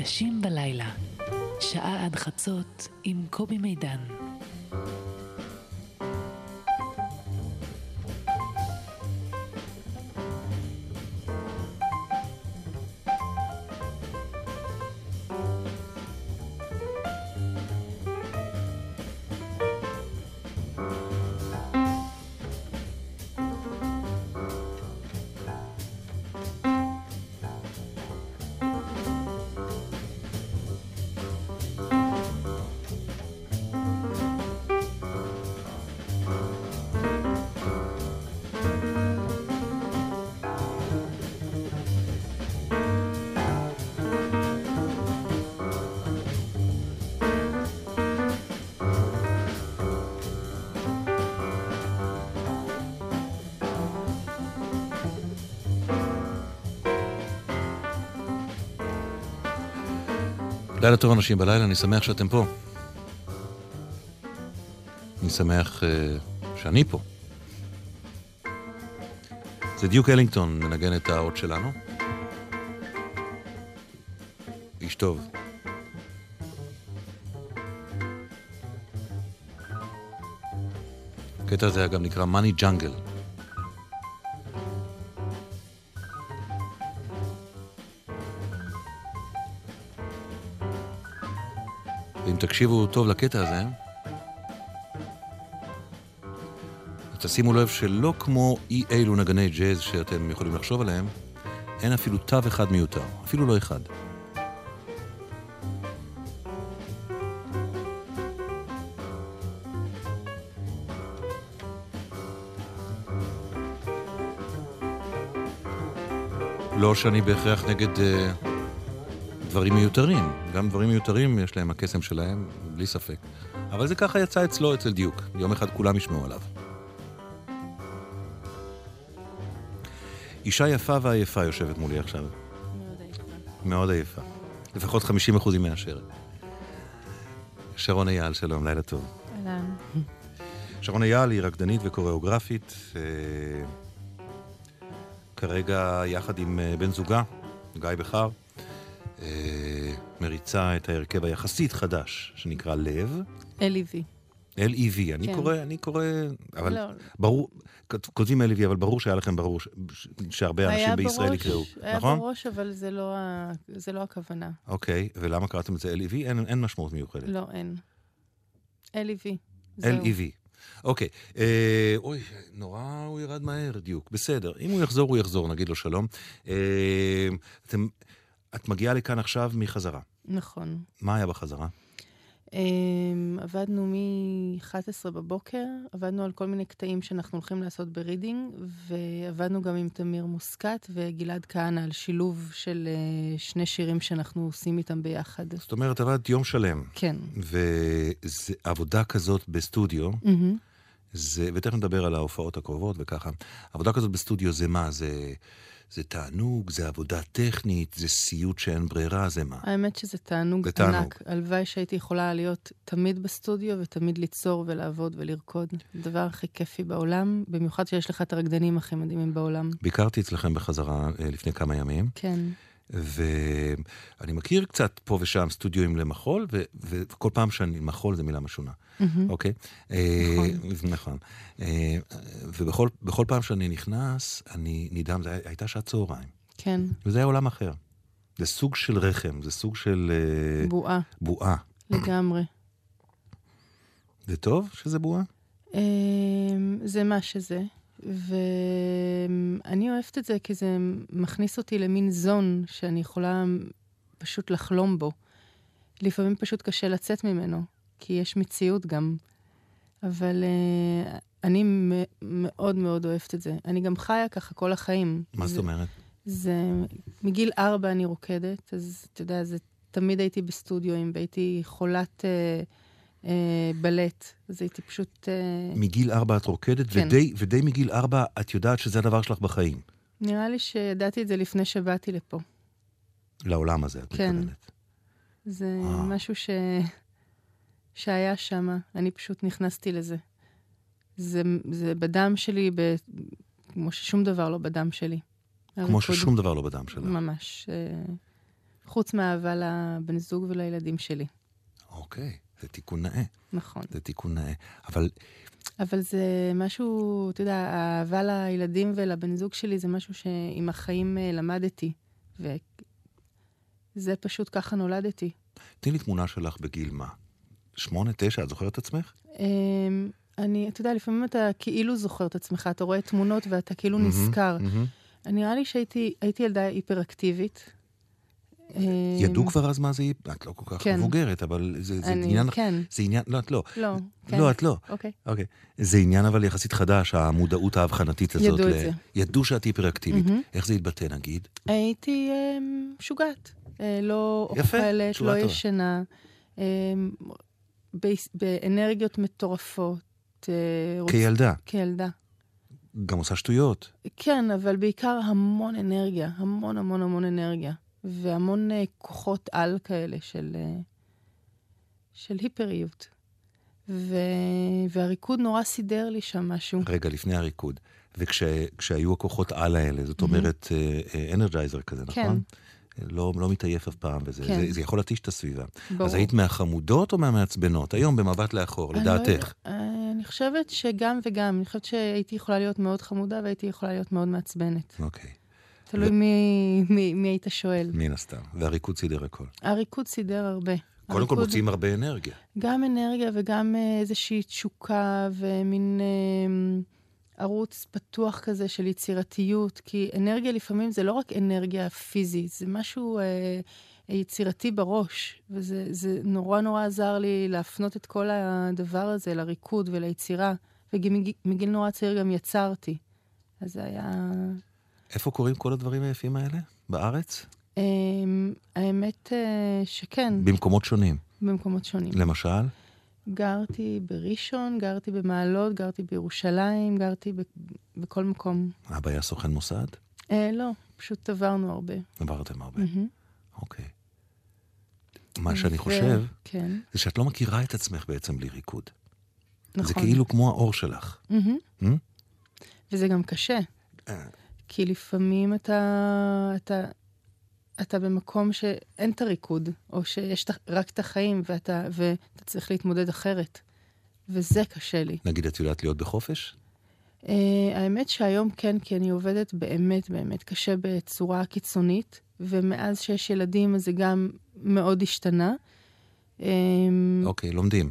נשים בלילה, שעה עד חצות עם קובי מידן. לילה טוב אנשים בלילה, אני שמח שאתם פה. אני שמח uh, שאני פה. זה דיוק אלינגטון מנגן את האות שלנו. איש טוב. הקטע הזה גם נקרא Money Jungle. תקשיבו טוב לקטע הזה, תשימו לב שלא כמו אי אילו נגני ג'אז שאתם יכולים לחשוב עליהם, אין אפילו תו אחד מיותר, אפילו לא אחד. לא שאני בהכרח נגד uh, דברים מיותרים. גם דברים מיותרים יש להם הקסם שלהם, בלי ספק. אבל זה ככה יצא אצלו, אצל דיוק. יום אחד כולם ישמעו עליו. אישה יפה ועייפה יושבת מולי עכשיו. מאוד עייפה. מאוד עייפה. לפחות 50 אחוזים מהשרת. שרון אייל, שלום, לילה טוב. אהלן. שרון אייל היא רקדנית וקוריאוגרפית. אה, כרגע יחד עם אה, בן זוגה, גיא בכר. אה, מריצה את ההרכב היחסית חדש, שנקרא לב. L.E.V. L-E-V, אני כן. קורא, אני קורא, אבל לא. ברור, כותבים L-E-V, אבל ברור שהיה לכם ברור ש- שהרבה אנשים היה בישראל בראש, יקראו, היה נכון? בראש, אבל זה לא, זה לא הכוונה. אוקיי, ולמה קראתם את זה L-E-V? אין, אין משמעות מיוחדת. לא, אין. L.E.V. זהו. L-E-V. אוקיי, אה, אוי, נורא הוא ירד מהר, דיוק. בסדר, אם הוא יחזור, הוא יחזור, נגיד לו שלום. אה, אתם, את מגיעה לכאן עכשיו מחזרה. נכון. מה היה בחזרה? Um, עבדנו מ-11 בבוקר, עבדנו על כל מיני קטעים שאנחנו הולכים לעשות ברדינג, ועבדנו גם עם תמיר מוסקת וגלעד כהנא על שילוב של uh, שני שירים שאנחנו עושים איתם ביחד. זאת אומרת, עבדת יום שלם. כן. ועבודה כזאת בסטודיו, מהמם. זה, ותכף נדבר על ההופעות הקרובות וככה, עבודה כזאת בסטודיו זה מה? זה, זה תענוג, זה עבודה טכנית, זה סיוט שאין ברירה, זה מה? האמת שזה תענוג זה תענוג. ענק. הלוואי שהייתי יכולה להיות תמיד בסטודיו ותמיד ליצור ולעבוד ולרקוד. הדבר הכי כיפי בעולם, במיוחד שיש לך את הרקדנים הכי מדהימים בעולם. ביקרתי אצלכם בחזרה אה, לפני כמה ימים, כן. ואני מכיר קצת פה ושם סטודיואים למחול, ו, וכל פעם שאני, מחול זה מילה משונה. אוקיי? אה, נכון. אה, ובכל בכל פעם שאני נכנס, אני נדהם, זו הייתה שעת צהריים, כן. וזה היה עולם אחר. זה סוג של רחם, זה סוג של אה, בועה, בועה. לגמרי. זה טוב שזה בועה? זה מה שזה, ואני אוהבת את זה כי זה מכניס אותי למין זון שאני יכולה פשוט לחלום בו. לפעמים פשוט קשה לצאת ממנו, כי יש מציאות גם. אבל uh, אני מאוד מאוד אוהבת את זה. אני גם חיה ככה כל החיים. מה זאת אומרת? זה, מגיל ארבע אני רוקדת, אז אתה יודע, זה, תמיד הייתי בסטודיואים, והייתי חולת אה, אה, בלט, אז הייתי פשוט, אה, מגיל ארבע את רוקדת, כן. ודי, ודי מגיל ארבע את יודעת שזה הדבר שלך בחיים. נראה לי שידעתי את זה לפני שבאתי לפה. לעולם הזה, את כן. מתכוונת. זה וואו. משהו ש... שהיה שם, אני פשוט נכנסתי לזה. זה, זה בדם שלי, ב... כמו ששום דבר לא בדם שלי. כמו הריקוד- ששום דבר לא בדם שלך. ממש. אה, חוץ מאהבה לבן זוג ולילדים שלי. אוקיי, זה תיקון נאה. נכון. זה תיקון נאה. אבל אבל זה משהו, אתה יודע, האהבה לילדים ולבן זוג שלי זה משהו שעם החיים אה, למדתי. וזה פשוט ככה נולדתי. תני לי תמונה שלך בגיל מה? שמונה, תשע, את זוכרת את עצמך? אמ, אני, אתה יודע, לפעמים אתה כאילו זוכר את עצמך, אתה רואה תמונות ואתה כאילו נזכר. נראה לי שהייתי ילדה היפראקטיבית. ידעו כבר אז מה זה, את לא כל כך כן. מבוגרת, אבל זה, זה אני, עניין, כן. זה עניין, לא, את לא. לא, כן. לא, את לא. אוקיי. אוקיי. זה עניין אבל יחסית חדש, המודעות האבחנתית הזאת. ידעו את זה. ידעו שאת היפראקטיבית. איך זה התבטא נגיד? הייתי אה, משוגעת. אה, לא אוכלת, לא. ישנה, באנרגיות מטורפות. אה, כילדה. כילדה. גם עושה שטויות. כן, אבל בעיקר המון אנרגיה, המון המון המון אנרגיה. והמון אה, כוחות על כאלה של, אה, של היפריות. ו... והריקוד נורא סידר לי שם משהו. רגע, לפני הריקוד. וכשהיו הכוחות על האלה, זאת אומרת, אנרג'ייזר כזה, כן. נכון? לא, לא מתעייף אף פעם, וזה כן. זה, זה יכול להתיש את הסביבה. ברור. אז היית מהחמודות או מהמעצבנות? היום במבט לאחור, אני לא לדעתך. אה, אני חושבת שגם וגם. אני חושבת שהייתי יכולה להיות מאוד חמודה והייתי יכולה להיות מאוד מעצבנת. אוקיי, תלוי מי, מי, מי היית שואל. מן הסתם. והריקוד סידר הכל. הריקוד סידר הרבה. קודם כל מוציאים הרבה אנרגיה. גם אנרגיה וגם אה, איזושהי תשוקה ומין אה, ערוץ פתוח כזה של יצירתיות, כי אנרגיה לפעמים זה לא רק אנרגיה פיזית, זה משהו אה, יצירתי בראש, וזה זה נורא נורא עזר לי להפנות את כל הדבר הזה לריקוד וליצירה, ומגיל נורא צעיר גם יצרתי. אז זה היה... איפה קורים כל הדברים היפים האלה? בארץ? אה, האמת אה, שכן, במקומות שונים. במקומות שונים. למשל? גרתי בראשון, גרתי במעלות, גרתי בירושלים, גרתי ב- בכל מקום. אבא היה סוכן מוסד? אה, לא, פשוט עברנו הרבה. עברתם הרבה. מהמם. אוקיי. מה שאני חושב, כן, זה שאת לא מכירה את עצמך בעצם בלי ריקוד. נכון. זה כאילו כמו האור שלך. מהמם. Hmm? וזה גם קשה, אה. כי לפעמים אתה, אתה, אתה במקום שאין את הריקוד, או שיש רק את החיים, ואתה, ואתה צריך להתמודד אחרת. וזה קשה לי. נגיד, את יודעת להיות בחופש? Uh, האמת שהיום כן, כי אני עובדת באמת באמת קשה בצורה קיצונית, ומאז שיש ילדים זה גם מאוד השתנה. Um, אוקיי, לומדים.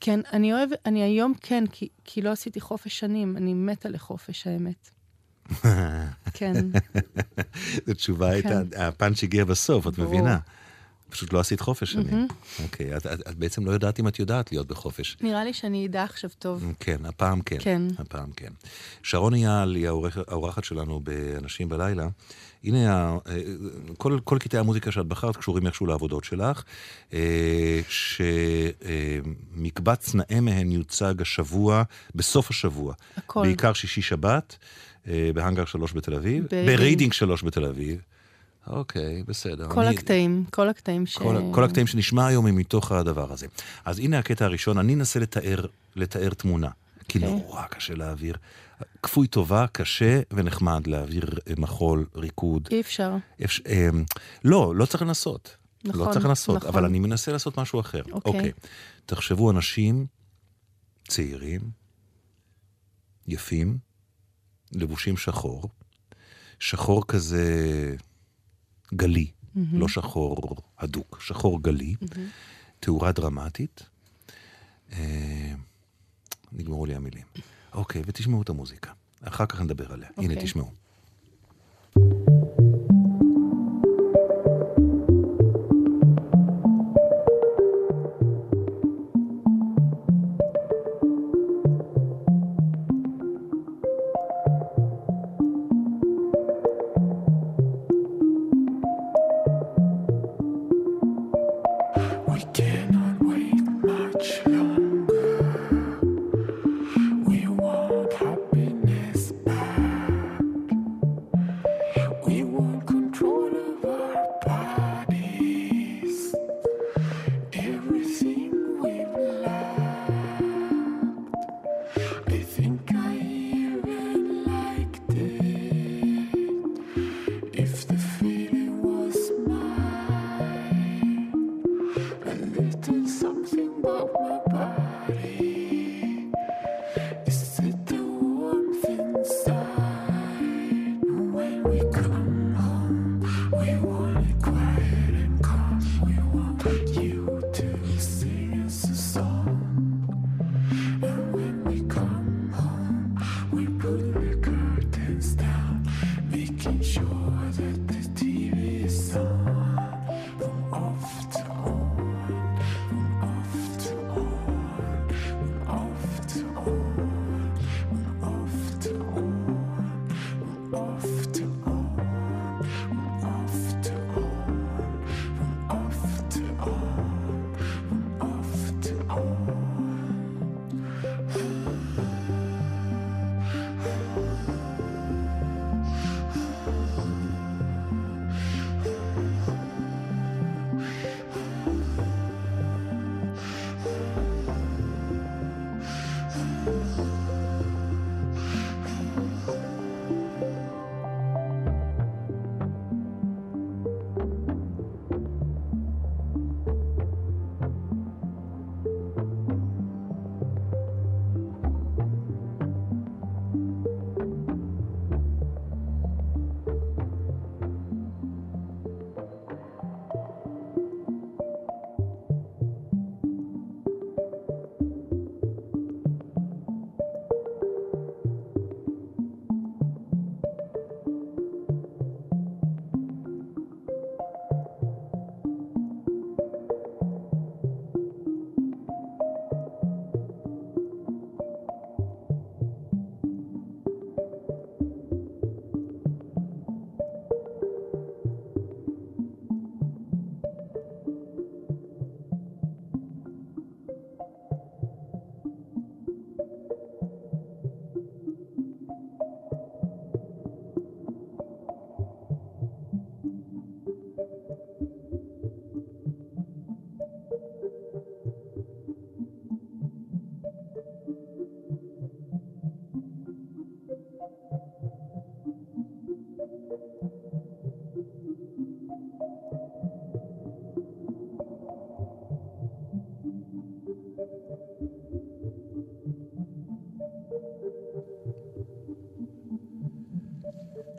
כן, אני אוהב, אני היום כן, כי, כי לא עשיתי חופש שנים, אני מתה לחופש, האמת. כן, זו תשובה הייתה, הפאנץ' הגיע בסוף, את. מבינה? פשוט לא עשית חופש שנים. אוקיי, את- בעצם לא יודעת אם את יודעת להיות בחופש. נראה לי שאני אדע עכשיו טוב. כן, הפעם כן. כן. הפעם כן. שרון אייל היא האורחת שלנו באנשים בלילה. הנה, אה, כל, כל קטעי המוזיקה שאת בחרת קשורים איכשהו לעבודות שלך, אה, שמקבץ נאה מהן יוצג השבוע, בסוף השבוע. הכל. בעיקר שישי-שבת, בהאנגר 3 בתל אביב. ברדינג 3 בתל אביב. אוקיי, בסדר. כל אני- הקטעים, כל הקטעים ש... כל, כל הקטעים שנשמע היום הם מתוך הדבר הזה. אז הנה הקטע הראשון, אני אנסה לתאר, לתאר תמונה, כי אוקיי. נורא קשה להעביר. כפוי טובה, קשה ונחמד להעביר אה, מחול, ריקוד. אי אפשר. אפשר, אה, לא, לא צריך לנסות. לא נכון, צריך לנסות, נכון. אבל אני מנסה לעשות משהו אחר. אוקיי. תחשבו אנשים צעירים, יפים, לבושים שחור, שחור כזה גלי, לא שחור הדוק, שחור גלי, תאורה דרמטית. אה, נגמרו לי המילים. אוקיי, ותשמעו את המוזיקה. אחר כך נדבר עליה. הנה, אוקיי. תשמעו.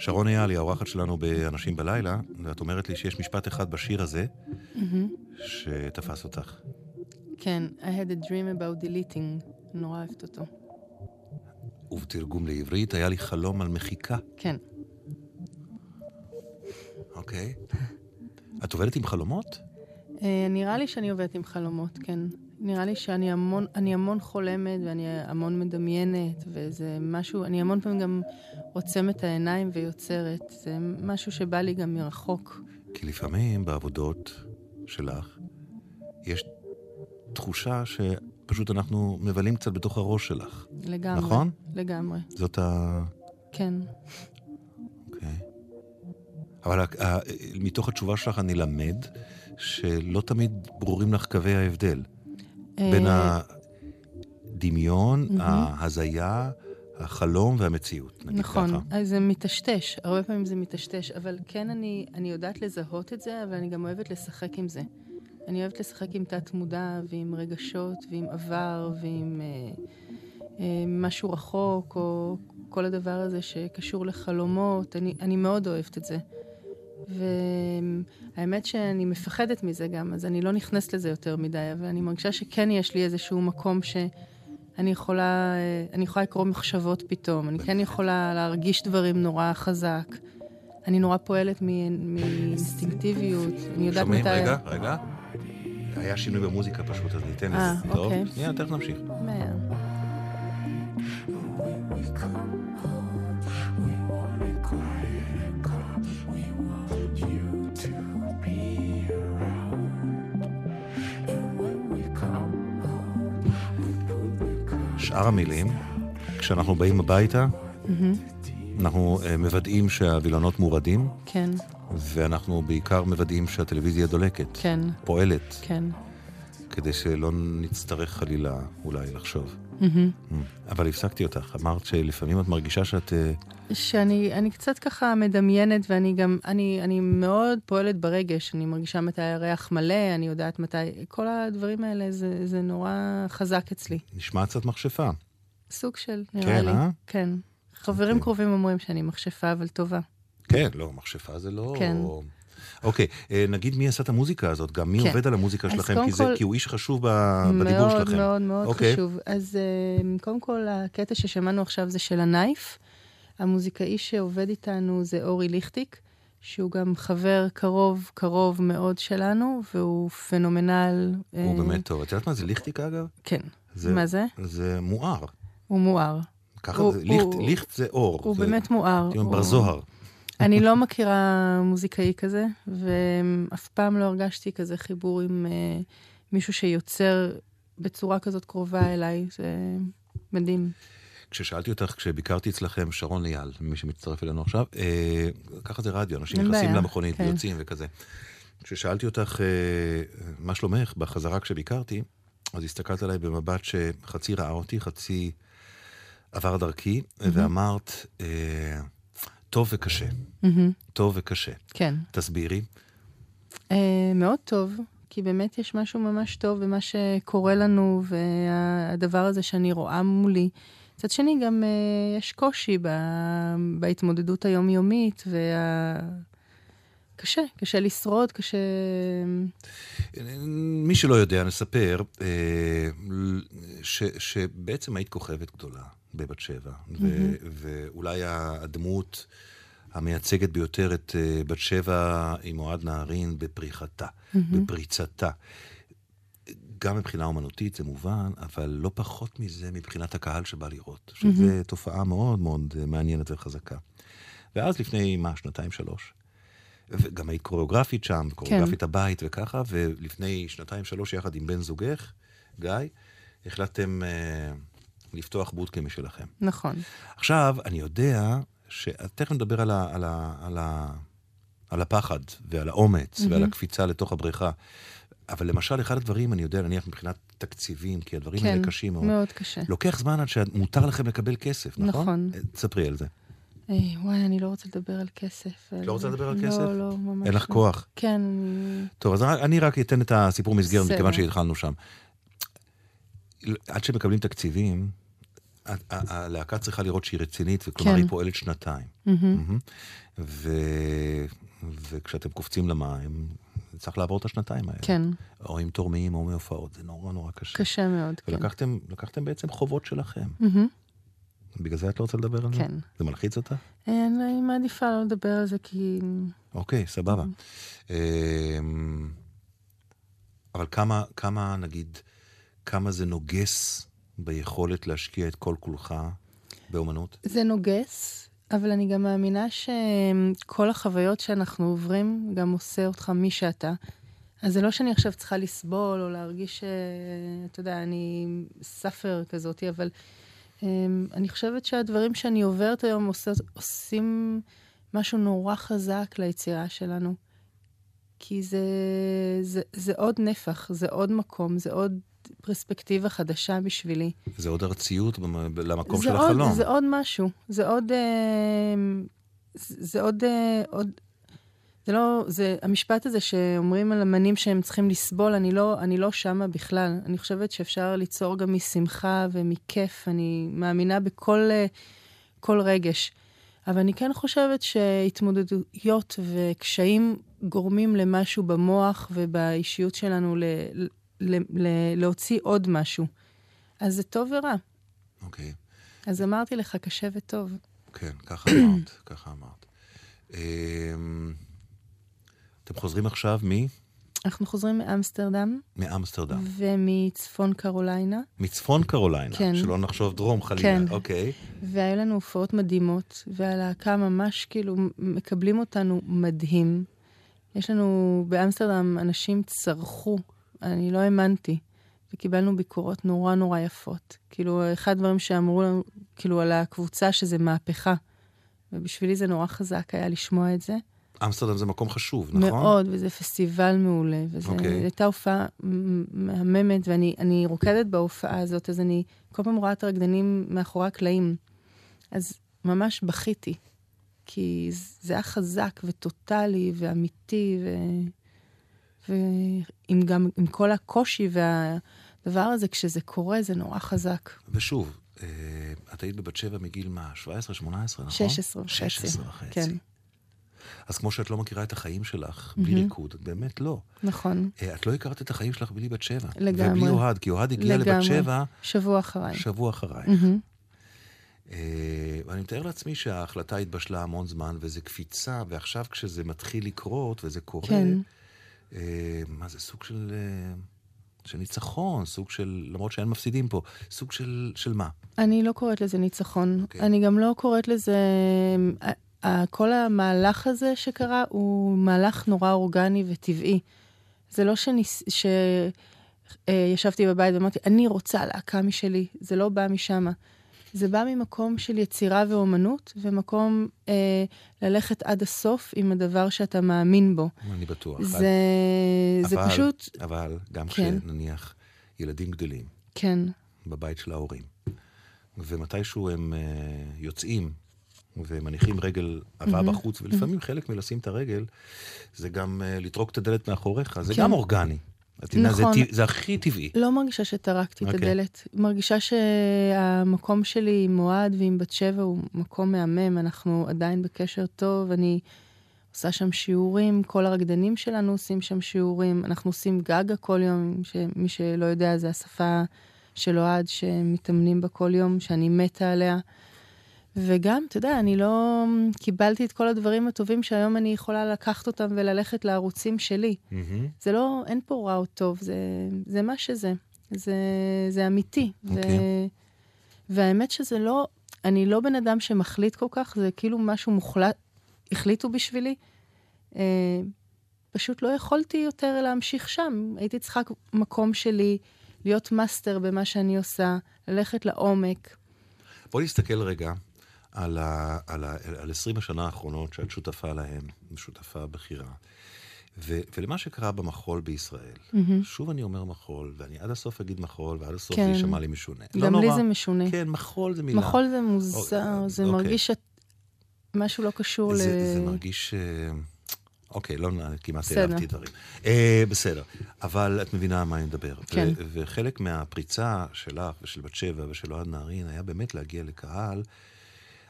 שרון אייל היא האורחת שלנו ב"אנשים בלילה", ואת אומרת לי שיש משפט אחד בשיר הזה שתפס אותך. כן, I had a dream about deleting, נורא אוהבת אותו. ובתרגום לעברית, היה לי חלום על מחיקה. כן. אוקיי. את עובדת עם חלומות? אה, נראה לי שאני עובדת עם חלומות, כן. נראה לי שאני המון, המון חולמת ואני המון מדמיינת, וזה משהו, אני המון פעמים גם עוצמת העיניים ויוצרת. זה משהו שבא לי גם מרחוק. כי לפעמים בעבודות שלך יש תחושה שפשוט אנחנו מבלים קצת בתוך הראש שלך. לגמרי. נכון? לגמרי, זאת ה... כן. אוקיי. אבל ה- ה- מתוך התשובה שלך אני למד שלא תמיד ברורים לך קווי ההבדל בין אה, הדמיון, ההזיה, החלום והמציאות, נגיד נכון, ככה. אז זה מטשטש, הרבה פעמים זה מטשטש, אבל כן אני, אני יודעת לזהות את זה, אבל אני גם אוהבת לשחק עם זה. אני אוהבת לשחק עם תת-מודע ועם רגשות ועם עבר ועם אה, אה, משהו רחוק, או כל הדבר הזה שקשור לחלומות, אני, אני מאוד אוהבת את זה. והאמת שאני מפחדת מזה גם, אז אני לא נכנסת לזה יותר מדי, אבל אני מרגישה שכן יש לי איזשהו מקום שאני יכולה, אה, אני יכולה לקרוא מחשבות פתאום, אני כן יכולה להרגיש דברים נורא חזק. אני נורא פועלת מאינסטינקטיביות, אני יודעת שומעים? מתי... רגע, רגע. היה שינוי במוזיקה פשוט, אז ניתן אה, לזה. טוב, אוקיי. שנייה, תכף נמשיך. מהר. שאר המילים, כשאנחנו באים הביתה, אנחנו אה, מוודאים שהווילונות מורדים, כן, ואנחנו בעיקר מוודאים שהטלוויזיה דולקת, כן, פועלת, כן. כדי שלא נצטרך חלילה אולי לחשוב. מהמם. אבל הפסקתי אותך, אמרת שלפעמים את מרגישה שאת... שאני אני קצת ככה מדמיינת, ואני גם, אני, אני מאוד פועלת ברגש, אני מרגישה מתי הירח מלא, אני יודעת מתי, כל הדברים האלה, זה, זה נורא חזק אצלי. נשמע קצת מכשפה. סוג של, נראה כן, לי. אה? כן. חברים אוקיי. קרובים אומרים שאני מכשפה, אבל טובה. כן, לא, מכשפה זה לא... כן. אוקיי, אה, נגיד מי עשה את המוזיקה הזאת, גם מי כן. עובד על המוזיקה שלכם, כי, זה, כל- כי הוא איש חשוב ב- בדיבור מאוד שלכם. מאוד מאוד אוקיי. חשוב. אז אה, קודם כל, הקטע ששמענו עכשיו זה של הנייף. המוזיקאי שעובד איתנו זה אורי ליכטיק, שהוא גם חבר קרוב, קרוב מאוד שלנו, והוא פנומנל. הוא אה, באמת טוב. את יודעת מה זה ליכטיק אגב? כן. זה- מה זה? זה מואר. הוא מואר. ככה הוא- זה, ליכט, הוא- ליכט זה אור. הוא זה, באמת מואר. הוא- בר זוהר. אני לא מכירה מוזיקאי כזה, ואף פעם לא הרגשתי כזה חיבור עם אה, מישהו שיוצר בצורה כזאת קרובה אליי. זה מדהים. כששאלתי אותך, כשביקרתי אצלכם, שרון אייל, מי שמצטרף אלינו עכשיו, אה, ככה זה רדיו, אנשים נכנסים בעיה, למכונית כן. ויוצאים וכזה. כששאלתי אותך, אה, מה שלומך, בחזרה כשביקרתי, אז הסתכלת עליי במבט שחצי ראה אותי, חצי עבר דרכי, ואמרת, אה, טוב וקשה, מהמם, טוב וקשה. כן. תסבירי. אה, מאוד טוב, כי באמת יש משהו ממש טוב במה שקורה לנו, והדבר הזה שאני רואה מולי. מצד שני, גם אה, יש קושי ב, בהתמודדות היומיומית, וה... קשה, קשה לשרוד, קשה... מי שלא יודע, נספר אה, ש, שבעצם היית כוכבת גדולה בבת שבע, ו, ואולי הדמות המייצגת ביותר את אה, בת שבע עם אוהד נהרין בפריחתה, בפריצתה. גם מבחינה אומנותית זה מובן, אבל לא פחות מזה מבחינת הקהל שבא לראות, שזו תופעה מאוד מאוד אה, מעניינת וחזקה. ואז לפני, מה, שנתיים, שלוש? וגם היית קוריאוגרפית שם, קוריאוגרפית הבית וככה, ולפני שנתיים, שלוש, יחד עם בן זוגך, גיא, החלטתם אה, לפתוח בודקה משלכם. נכון. עכשיו, אני יודע, ש... תכף נדבר על, ה... על, ה... על, ה... על הפחד ועל האומץ ועל הקפיצה לתוך הבריכה. אבל למשל, אחד הדברים, אני יודע, נניח מבחינת תקציבים, כי הדברים כן, האלה קשים מאוד. מאוד קשה. לוקח זמן עד שמותר לכם לקבל כסף, נכון? נכון. אה, תספרי על זה. אה, וואי, אני לא רוצה לדבר על כסף. לא רוצה לדבר על לא, כסף? לא, לא, ממש אין לך. כוח. כן, טוב, אז אני רק אתן את הסיפור מסגרת. מכיוון שהתחלנו שם. עד שמקבלים תקציבים, הלהקה צריכה לראות שהיא רצינית, וכלומר כן. היא פועלת שנתיים. מהמם. ו... וכשאתם קופצים למים, צריך לעבור את השנתיים האלה. כן, או עם תורמים או מהופעות, זה נורא נורא קשה. קשה מאוד, כן. ולקחתם לקחתם בעצם חובות שלכם. מהמם. בגלל זה את לא רוצה לדבר על זה? כן. זה מלחיץ אותה? אה, אני מעדיפה לא לדבר על זה, כי... אוקיי, סבבה. אמ, אבל כמה, כמה, נגיד, כמה זה נוגס ביכולת להשקיע את כל כולך באומנות? זה נוגס, אבל אני גם מאמינה שכל החוויות שאנחנו עוברים גם עושה אותך מי שאתה. אז זה לא שאני עכשיו צריכה לסבול או להרגיש, אה, אתה יודע, אני סאפר כזאת, אבל אמ, אני חושבת שהדברים שאני עוברת היום עושות, עושים משהו נורא חזק ליצירה שלנו. כי זה, זה, זה עוד נפח, זה עוד מקום, זה עוד פרספקטיבה חדשה בשבילי. זה עוד ארציות במ- למקום של עוד, החלום. זה עוד משהו, זה עוד... אה, זה זה עוד... אה, עוד זה לא... זה המשפט הזה שאומרים על אמנים שהם צריכים לסבול, אני לא, אני לא שמה בכלל. אני חושבת שאפשר ליצור גם משמחה ומכיף, אני מאמינה בכל אה, כל רגש. אבל אני כן חושבת שהתמודדויות וקשיים גורמים למשהו במוח ובאישיות שלנו ל, ל, ל, להוציא עוד משהו. אז זה טוב ורע. אוקיי, אז אמרתי לך, קשה וטוב. כן, ככה אמרת, ככה אמרת. אמ, אתם חוזרים עכשיו מ? אנחנו חוזרים מאמסטרדם מאמסטרדם. ומצפון קרוליינה, מצפון קרוליינה. כן. שלא נחשוב דרום חלילה. כן. אוקיי. והיו לנו הופעות מדהימות, והלהקה ממש כאילו מקבלים אותנו מדהים. יש לנו באמסטרדם אנשים צרחו, אני לא האמנתי, וקיבלנו ביקורות נורא נורא יפות. כאילו, אחד הדברים שאמרו לנו, כאילו, על הקבוצה שזה מהפכה. ובשבילי זה נורא חזק היה לשמוע את זה. אמסטרדם זה מקום חשוב, נכון? מאוד, וזה פסטיבל מעולה, וזו אוקיי. okay. הייתה הופעה מהממת, ואני אני רוקדת בהופעה הזאת, אז אני כל פעם רואה את הרקדנים מאחורי הקלעים. אז ממש בכיתי, כי זה היה חזק וטוטאלי ואמיתי, ו... ועם גם, עם כל הקושי והדבר הזה, כשזה קורה, זה נורא חזק. ושוב, אה, את היית בבת שבע מגיל מה? 17, 18, נכון? 16 וחצי. 16 וחצי. כן, אז כמו שאת לא מכירה את החיים שלך בלי ריקוד, את באמת לא. נכון. אה, את לא הכרת את החיים שלך בלי בת שבע. לגמרי. ובלי אוהד, כי אוהד הגיע לבת לגמרי. שבע שבוע אחריי. שבוע אחרייך. מהמם. אה, ואני מתאר לעצמי שההחלטה התבשלה המון זמן, וזה קפיצה, ועכשיו כשזה מתחיל לקרות, וזה קורה, כן. אה, מה זה, סוג של, אה, של ניצחון, סוג של, למרות שאין מפסידים פה, סוג של, של מה? אני לא קוראת לזה ניצחון. אוקיי. Okay. אני גם לא קוראת לזה... ה- ה- כל המהלך הזה שקרה הוא מהלך נורא אורגני וטבעי. זה לא שניס... ש... אה, ישבתי בבית ואמרתי, אני רוצה להקה משלי. זה לא בא משם. זה בא ממקום של יצירה ואומנות, ומקום אה, ללכת עד הסוף עם הדבר שאתה מאמין בו. אני בטוח. זה, זה אבל- פשוט... אבל גם כן. כשנניח ילדים גדלים כן, בבית של ההורים, ומתישהו הם אה, יוצאים ומניחים רגל עבה בחוץ, ולפעמים חלק מלשים את הרגל, זה גם אה, לטרוק את הדלת מאחוריך, זה כן. גם אורגני. את יודעת, זה נכון. טבע- זה הכי טבעי. לא מרגישה שטרקתי את אוקיי. הדלת. מרגישה שהמקום שלי עם אוהד ועם בת שבע הוא מקום מהמם, אנחנו עדיין בקשר טוב, אני עושה שם שיעורים, כל הרקדנים שלנו עושים שם שיעורים, אנחנו עושים גגה כל יום, שמי שלא יודע, זה השפה של אוהד שמתאמנים בה כל יום, שאני מתה עליה. וגם, אתה יודע, אני לא קיבלתי את כל הדברים הטובים שהיום אני יכולה לקחת אותם וללכת לערוצים שלי. מהמם. זה לא, אין פה רע או טוב, זה, זה מה שזה. זה, זה אמיתי. אוקיי. ו, והאמת שזה לא, אני לא בן אדם שמחליט כל כך, זה כאילו משהו מוחלט, החליטו בשבילי. אה, פשוט לא יכולתי יותר להמשיך שם. הייתי צריכה מקום שלי, להיות מאסטר במה שאני עושה, ללכת לעומק. בואי נסתכל רגע על, ה, על, ה, על 20 השנה האחרונות שאת שותפה להם, שותפה בכירה. ו, ולמה שקרה במחול בישראל, מהמם. שוב אני אומר מחול, ואני עד הסוף אגיד מחול, ועד הסוף כן. זה יישמע לי משונה. לא גם נורא. לי זה משונה. כן, מחול זה מילה. מחול זה מוזר, אוקיי. זה אוקיי. מרגיש שאת... משהו לא קשור ל... זה, זה מרגיש... אה, אוקיי, לא כמעט. העלבתי דברים. אה, בסדר, אבל את מבינה על מה אני מדבר. כן. ו- וחלק מהפריצה שלך ושל בת שבע ושל אוהד נהרין היה באמת להגיע לקהל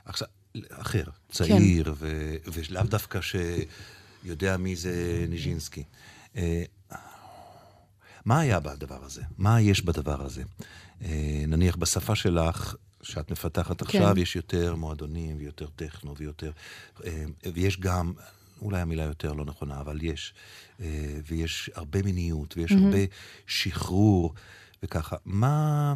עכשיו, אחר, צעיר, ו- ולאו דווקא שיודע מי זה ניז'ינסקי. אה, מה היה בדבר הזה? מה יש בדבר הזה? אה, נניח בשפה שלך, שאת מפתחת עכשיו, כן. יש יותר מועדונים ויותר טכנו ויותר... אה, ויש גם, אולי המילה יותר לא נכונה, אבל יש. ויש הרבה מיניות, ויש הרבה שחרור, וככה. מה...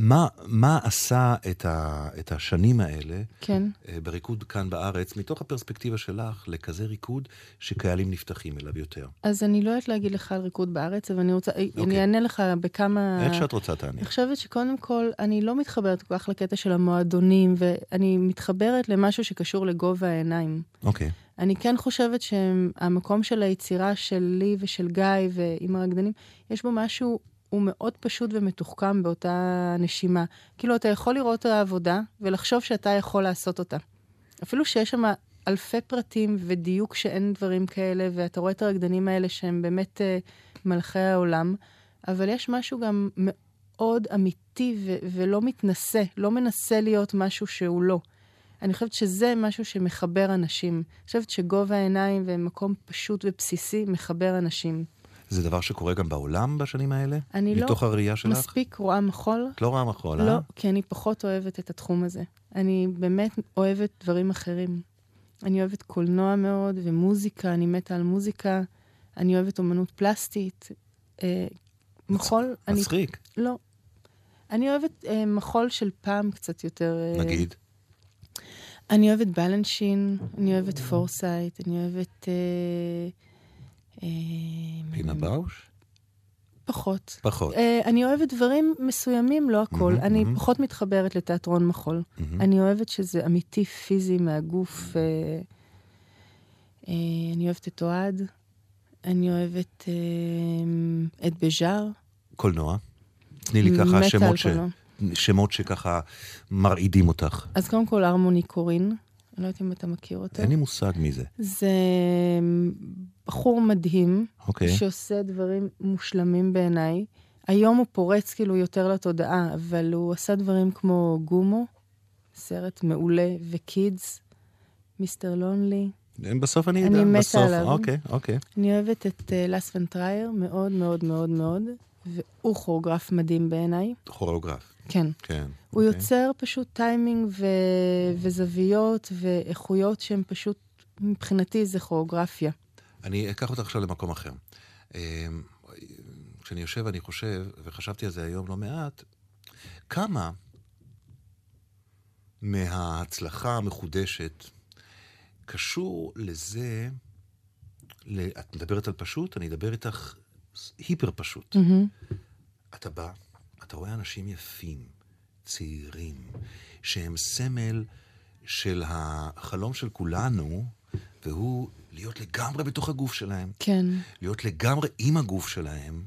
מה, מה עשה את, ה, את השנים האלה כן. אה, בריקוד כאן בארץ, מתוך הפרספקטיבה שלך, לכזה ריקוד שקהלים נפתחים אליו יותר? אז אני לא יודעת להגיד לך על ריקוד בארץ, אבל אני רוצה, אני אוקיי. אענה לך בכמה... איך שאת רוצה תעני. אני חושבת שקודם כל, אני לא מתחברת כל כך לקטע של המועדונים, ואני מתחברת למשהו שקשור לגובה העיניים. אוקיי. אני כן חושבת שהמקום של היצירה שלי ושל גיא ועם הרקדנים, יש בו משהו, הוא מאוד פשוט ומתוחכם באותה נשימה. כאילו, אתה יכול לראות את העבודה ולחשוב שאתה יכול לעשות אותה. אפילו שיש שם אלפי פרטים ודיוק שאין דברים כאלה, ואתה רואה את הרקדנים האלה שהם באמת אה, מלכי העולם, אבל יש משהו גם מאוד אמיתי ו- ולא מתנשא, לא מנסה להיות משהו שהוא לא. אני חושבת שזה משהו שמחבר אנשים. אני חושבת שגובה העיניים ומקום פשוט ובסיסי מחבר אנשים. זה דבר שקורה גם בעולם בשנים האלה? אני לא מתוך הראייה שלך? מספיק רואה מחול. את לא רואה מחול, אה? לא, כי אני פחות אוהבת את התחום הזה. אני באמת אוהבת דברים אחרים. אני אוהבת קולנוע מאוד, ומוזיקה, אני מתה על מוזיקה. אני אוהבת אומנות פלסטית. אה, מחול, אני... מצחיק, לא. אני אוהבת אה, מחול של פעם קצת יותר... אה, נגיד. אני אוהבת בלנשין, אני אוהבת פורסייט, אני אוהבת... אה, פינה באוש? פחות. פחות. אה, אני אוהבת דברים מסוימים, לא הכל. מהמם, אני מהמם. פחות מתחברת לתיאטרון מחול. מהמם. אני אוהבת שזה אמיתי, פיזי, מהגוף. אה, אה, אני אוהבת את אוהד. אני אוהבת אה, את בז'אר. קולנוע. תני לי ככה שמות, ש... שמות שככה מרעידים אותך. אז קודם כל, הרמוני קורין. אני לא יודעת אם אתה מכיר אותו. אין לי מושג מי זה. זה בחור מדהים, אוקיי. שעושה דברים מושלמים בעיניי. היום הוא פורץ כאילו יותר לתודעה, אבל הוא עשה דברים כמו גומו, סרט מעולה, וקידס, מיסטר לונלי. בסוף אני אדע. בסוף, עליו. אוקיי, אוקיי. אני אוהבת את אה, לארס פון טרייר מאוד מאוד מאוד מאוד, והוא כוריאוגרף מדהים בעיניי. כוריאוגרף, כן. כן. הוא אוקיי. יוצר פשוט טיימינג ו... וזוויות ואיכויות שהן פשוט, מבחינתי זה כוריאוגרפיה. אני אקח אותך עכשיו למקום אחר. אה, כשאני יושב ואני חושב, וחשבתי על זה היום לא מעט, כמה מההצלחה המחודשת קשור לזה, ל... את מדברת על פשוט, אני אדבר איתך היפר פשוט. מהמם. אתה בא, אתה רואה אנשים יפים, צעירים, שהם סמל של החלום של כולנו, והוא להיות לגמרי בתוך הגוף שלהם, כן. להיות לגמרי עם הגוף שלהם.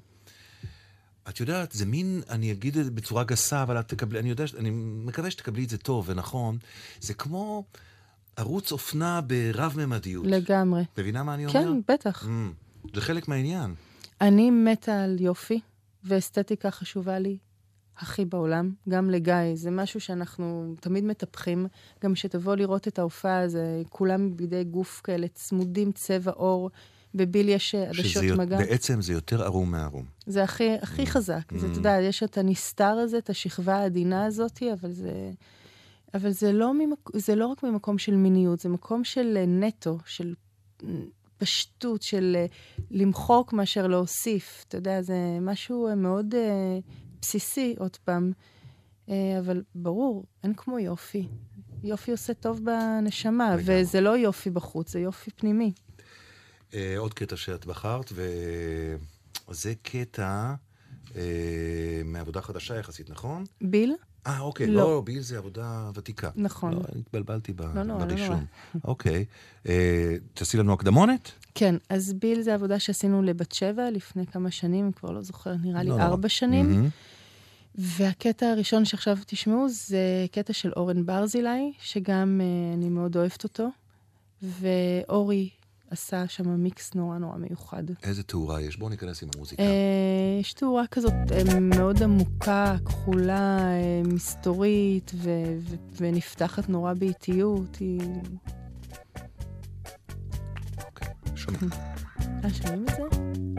את יודעת, זה מין, אני אגיד את זה בצורה גסה, אבל את תקבלי, אני יודע, אני מקווה שתקבלי את זה טוב ונכון. זה כמו ערוץ אופנה ברב-ממדיות. לגמרי. מבינה מה אני אומר? כן, בטח. Mm, זה חלק מהעניין. אני מתה על יופי, ואסתטיקה חשובה לי הכי בעולם, גם לגיא. זה משהו שאנחנו תמיד מטפחים. גם שתבוא לראות את ההופעה, זה כולם בידי גוף כאלה צמודים, צבע עור. בביל יש עדשות מגע. בעצם זה יותר ערום מערום. זה הכי, הכי חזק. זה, אתה יודע, יש את הנסתר הזה, את השכבה העדינה הזאת, אבל זה... אבל זה לא, ממק... זה לא רק ממקום של מיניות, זה מקום של אה, נטו, של אה, פשטות, של אה, למחוק מאשר להוסיף. אתה יודע, זה משהו אה, מאוד אה, בסיסי, עוד פעם. אה, אבל ברור, אין כמו יופי. יופי עושה טוב בנשמה, לגמרי. וזה לא יופי בחוץ, זה יופי פנימי. אה, עוד קטע שאת בחרת, וזה קטע אה, מעבודה חדשה יחסית, נכון? ביל? אה, אוקיי, לא. לא, ביל זה עבודה ותיקה. נכון. לא, התבלבלתי ב- לא נורא, לא ברישום. אוקיי. אה, תעשי לנו הקדמונת? כן, אז ביל זה עבודה שעשינו לבת שבע לפני כמה שנים, כבר לא זוכרת, נראה לי לא נורא. ארבע שנים. מהמם. והקטע הראשון שעכשיו תשמעו זה קטע של אורן ברזילי, שגם אה, אני מאוד אוהבת אותו. ואורי עשה שם מיקס נורא נורא מיוחד. איזה תאורה יש? בואו ניכנס עם המוזיקה. אה, יש תאורה כזאת אה, מאוד עמוקה, כחולה, אה, מסתורית, ו- ו- ונפתחת נורא באיטיות. היא... אוקיי, שומעים. אה, שומעים את זה?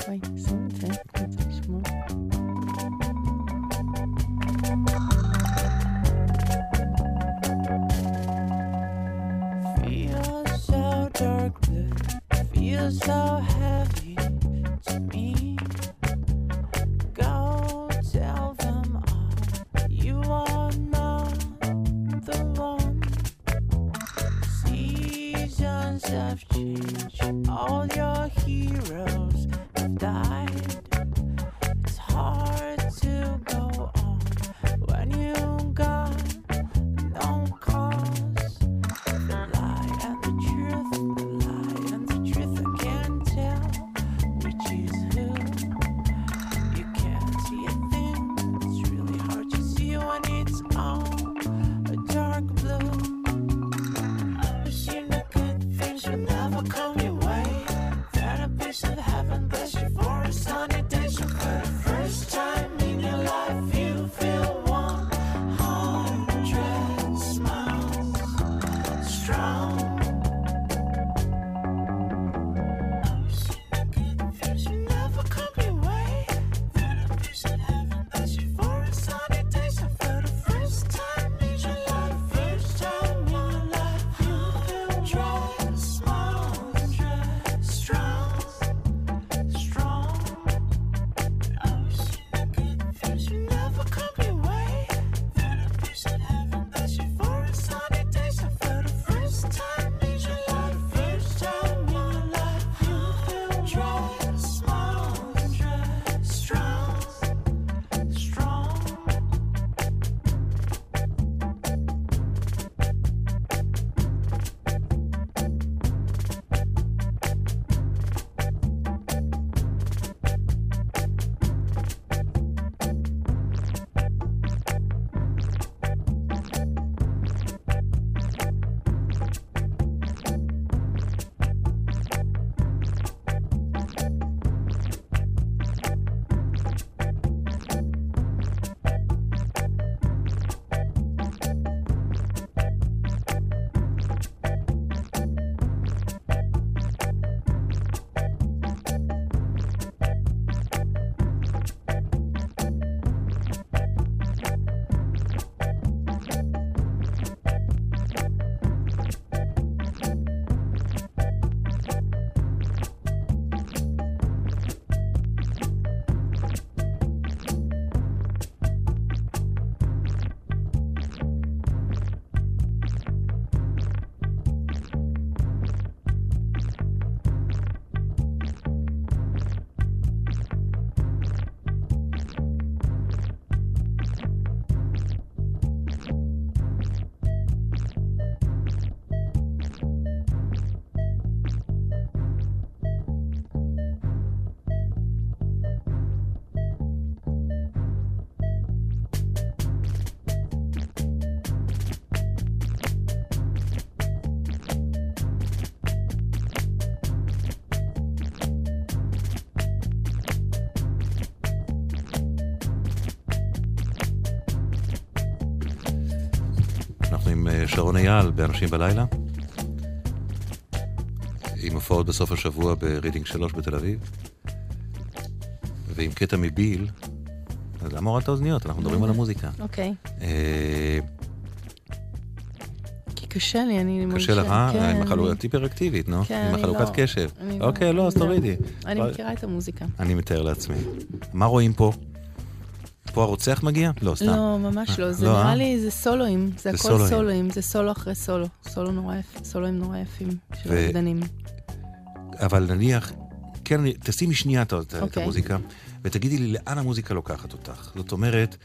וואי, שים את זה, feels so heavy to me. Go tell them all you are not the one. Seasons have שרון אייל באנשים בלילה. עם הופעות בסוף השבוע ברידינג 3 בתל אביב. ועם קטע מביל. אז למה הורדת אוזניות? אנחנו מדברים על המוזיקה. אוקיי. אה, כי קשה לי, אני... קשה לך, אה? כן, עם אני- החלוקת היפר-אקטיבית, נו? כן, עם אני החלוקת לא- קשב. אני לא- אוקיי, לא, אז זהו. תורידי. אני לא- מכירה את המוזיקה. אני מתאר לעצמי. מה רואים פה? פה הרוצח מגיע? לא, סתם. לא, ממש לא. זה לא, נראה אה? לי, זה סולואים. זה הכל סולואים. זה סולו אחרי סולו. סולו נורא יפ- סולואים נורא יפים של רקדנים. אבל נניח, כן, תשימי שנייה את אוקיי. המוזיקה, ותגידי לי לאן המוזיקה לוקחת אותך. זאת אומרת,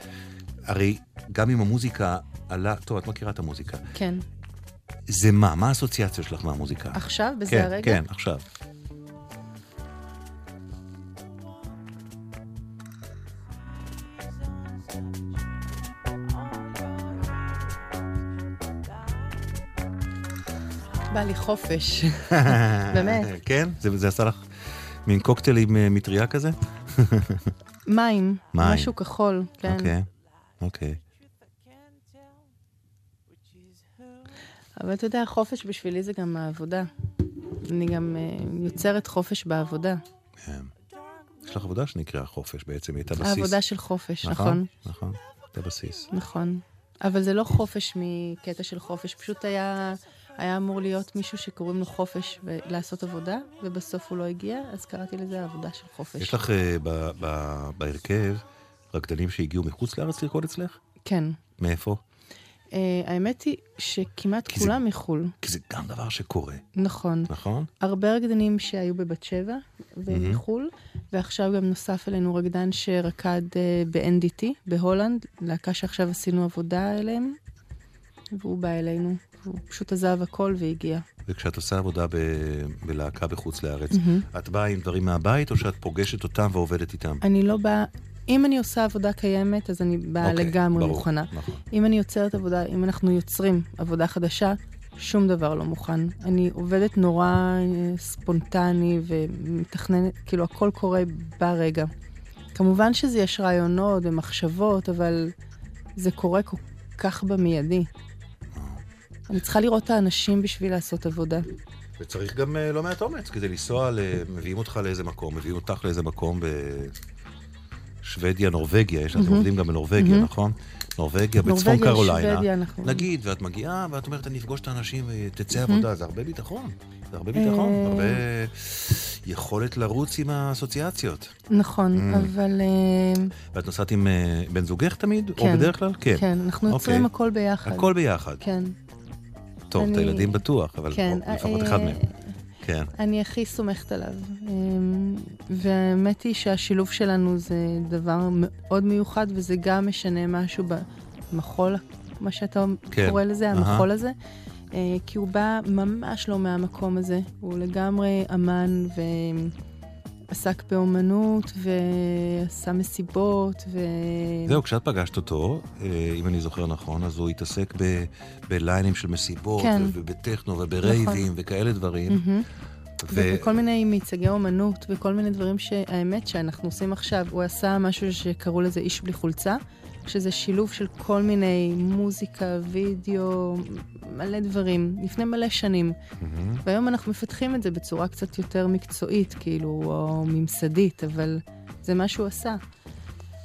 הרי גם אם המוזיקה עלה, טוב, את מכירה את המוזיקה. כן. זה מה? מה האסוציאציה שלך מהמוזיקה? עכשיו? בזה כן, הרגע? כן, עכשיו. בא לי חופש. באמת. כן? זה, זה עשה לך מין קוקטייל עם אה, מטריה כזה? מים, מים. משהו כחול, כן. אוקיי, אוקיי. אבל אתה יודע, חופש בשבילי זה גם העבודה. אני גם אה, יוצרת חופש בעבודה. כן. יש לך עבודה שנקראה חופש בעצם, היא הייתה בסיס. העבודה של חופש, נכון, נכון. נכון, הייתה בסיס. נכון. אבל זה לא חופש מקטע של חופש, פשוט היה, היה אמור להיות מישהו שקוראים לו חופש ולעשות עבודה, ובסוף הוא לא הגיע, אז קראתי לזה העבודה של חופש. יש לך אה, ב- ב- בהרכב רקדנים שהגיעו מחוץ לארץ לרקוד אצלך? כן. מאיפה? Uh, האמת היא שכמעט כי זה- כולם מחו"ל. כי זה גם דבר שקורה, נכון. נכון? הרבה רקדנים שהיו בבת שבע ומחו"ל, ועכשיו גם נוסף אלינו רקדן שרקד uh, ב-NDT בהולנד, להקה שעכשיו עשינו עבודה אליהם, והוא בא אלינו. הוא פשוט עזב הכל והגיע. וכשאת עושה עבודה ב- בלהקה בחוץ לארץ, את באה עם דברים מהבית, או שאת פוגשת אותם ועובדת איתם? אני לא באה, אם אני עושה עבודה קיימת, אז אני באה אוקיי, לגמרי ברור, מוכנה. נכון. אם אני יוצרת עבודה, אם אנחנו יוצרים עבודה חדשה, שום דבר לא מוכן. אני עובדת נורא אה, ספונטני ומתכננת, כאילו הכל קורה ברגע. כמובן שזה יש רעיונות ומחשבות, אבל זה קורה כל כך במיידי. אני צריכה לראות את האנשים בשביל לעשות עבודה. וצריך גם אה, לא מעט אומץ כדי לנסוע, ל... מביאים אותך לאיזה מקום, מביאים אותך לאיזה מקום בשוודיה, נורבגיה, יש אנחנו עובדים גם בנורבגיה, נכון? נורבגיה, בצפון קרוליינה. שוודיה, אנחנו- נגיד, ואת מגיעה, ואת אומרת, אני אפגוש את האנשים ותצא עבודה, זה הרבה ביטחון. זה הרבה ביטחון, אה. הרבה יכולת לרוץ עם האסוציאציות. נכון, אבל... אה, ואת נוסעת עם אה, בן זוגך תמיד? או כן. בדרך כלל? כן. כן, אנחנו אוקיי. יוצרים הכל ביחד. הכל ביחד. כן. טוב, את אני- הילדים בטוח, אבל כן, או, לפחות אה, אחד מהם. כן. אני הכי סומכת עליו. אמ, והאמת היא שהשילוב שלנו זה דבר מאוד מיוחד, וזה גם משנה משהו במחול, מה שאתה כן. קורא לזה. המחול הזה. אה, כי הוא בא ממש לא מהמקום הזה. הוא לגמרי אמן ועסק באומנות ועשה מסיבות ו... זהו, כשאת פגשת אותו, אה, אם אני זוכר נכון, אז הוא התעסק ב- בליינים של מסיבות, כן. ובטכנו וברייבים וכאלה דברים. מהמם. ו- וכל מיני מיצגי אומנות וכל מיני דברים שהאמת שאנחנו עושים עכשיו. הוא עשה משהו שקראו לזה איש בלי חולצה, שזה שילוב של כל מיני מוזיקה, וידאו, מלא דברים, לפני מלא שנים. מהמם. והיום אנחנו מפתחים את זה בצורה קצת יותר מקצועית, כאילו, או ממסדית, אבל זה מה שהוא עשה.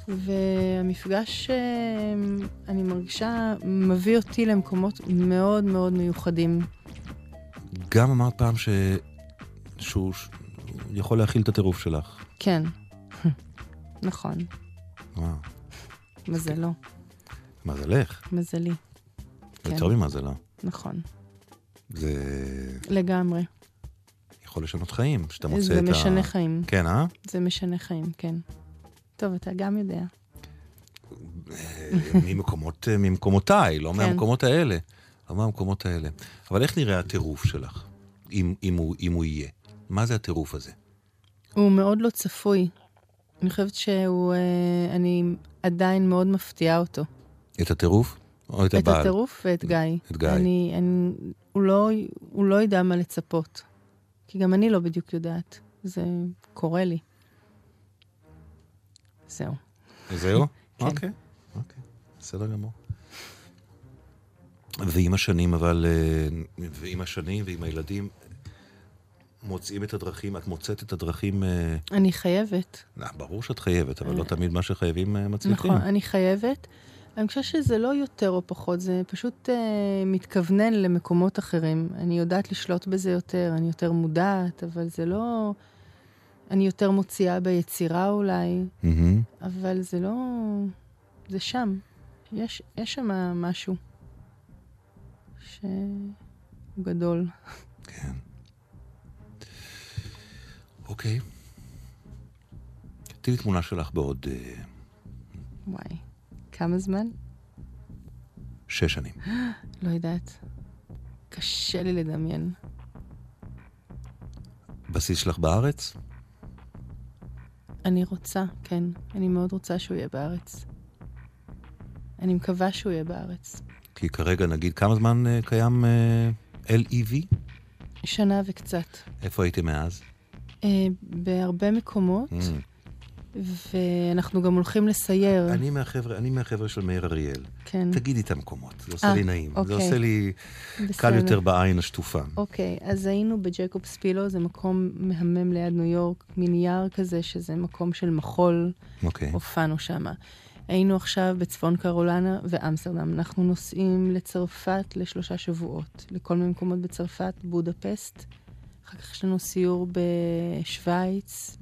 והמפגש, אה, אני מרגישה, מביא אותי למקומות מאוד מאוד מיוחדים. גם אמרת פעם ש... שהוא ש- יכול להכיל את הטירוף שלך. כן, נכון, וואו, מזלו, מזלך. מזלי, כן. יותר ממזלה. נכון, זה לגמרי. יכול לשנות חיים, שאתה מוצא זה את ה... משנה חיים, כן, אה? זה משנה חיים, כן. טוב, אתה גם יודע. אה, ממקומות, אה, ממקומותיי, לא כן. מהמקומות האלה. לא מהמקומות האלה. אבל איך נראה הטירוף שלך, אם, אם, הוא, אם הוא יהיה? מה זה הטירוף הזה? הוא מאוד לא צפוי. אני חושבת שהוא, אה, אני עדיין מאוד מפתיעה אותו. את הטירוף? או את את הבעל? הטירוף ואת גיא. את גיא. אני, אני, הוא, לא, הוא לא ידע מה לצפות. כי גם אני לא בדיוק יודעת. זה קורה לי. זהו. זהו? כן. אוקיי, אוקיי, בסדר גמור. ועם השנים, אבל, אה, ועם השנים ועם הילדים, מוצאים את הדרכים, את מוצאת את הדרכים, אה, אני חייבת. אה, ברור שאת חייבת, אבל לא תמיד מה שחייבים אה, מצליחים. נכון, אני חייבת. אני חושבת שזה לא יותר או פחות, זה פשוט אה, מתכוונן למקומות אחרים. אני יודעת לשלוט בזה יותר, אני יותר מודעת, אבל זה לא... אני יותר מוציאה ביצירה אולי, מהמם. אבל זה לא... זה שם. יש, יש שם משהו שהוא גדול. כן. אוקיי. תראי תמונה שלך בעוד אה, וואי. כמה זמן? שש שנים. לא יודעת. קשה לי לדמיין. בסיס שלך בארץ? אני רוצה, כן. אני מאוד רוצה שהוא יהיה בארץ. אני מקווה שהוא יהיה בארץ. כי כרגע, נגיד, כמה זמן אה, קיים אה, LEV? שנה וקצת. איפה הייתם מאז? אה, בהרבה מקומות, Mm. ואנחנו גם הולכים לסייר. אני מהחבר'ה, אני מהחבר'ה של מאיר אריאל. כן. תגידי את המקומות, זה עושה אה, לי נעים. זה אוקיי. עושה לי קל בסדר. יותר בעין השטופה. אוקיי, אז היינו בג'קוב ספילו, זה מקום מהמם ליד ניו יורק, מין יער כזה, שזה מקום של מחול, אוקיי. הופענו שם. היינו עכשיו בצפון קרולנה ואמסטרדם. אנחנו נוסעים לצרפת לשלושה שבועות, לכל מיני מקומות בצרפת, בודפסט. אחר כך יש לנו סיור בשוויץ,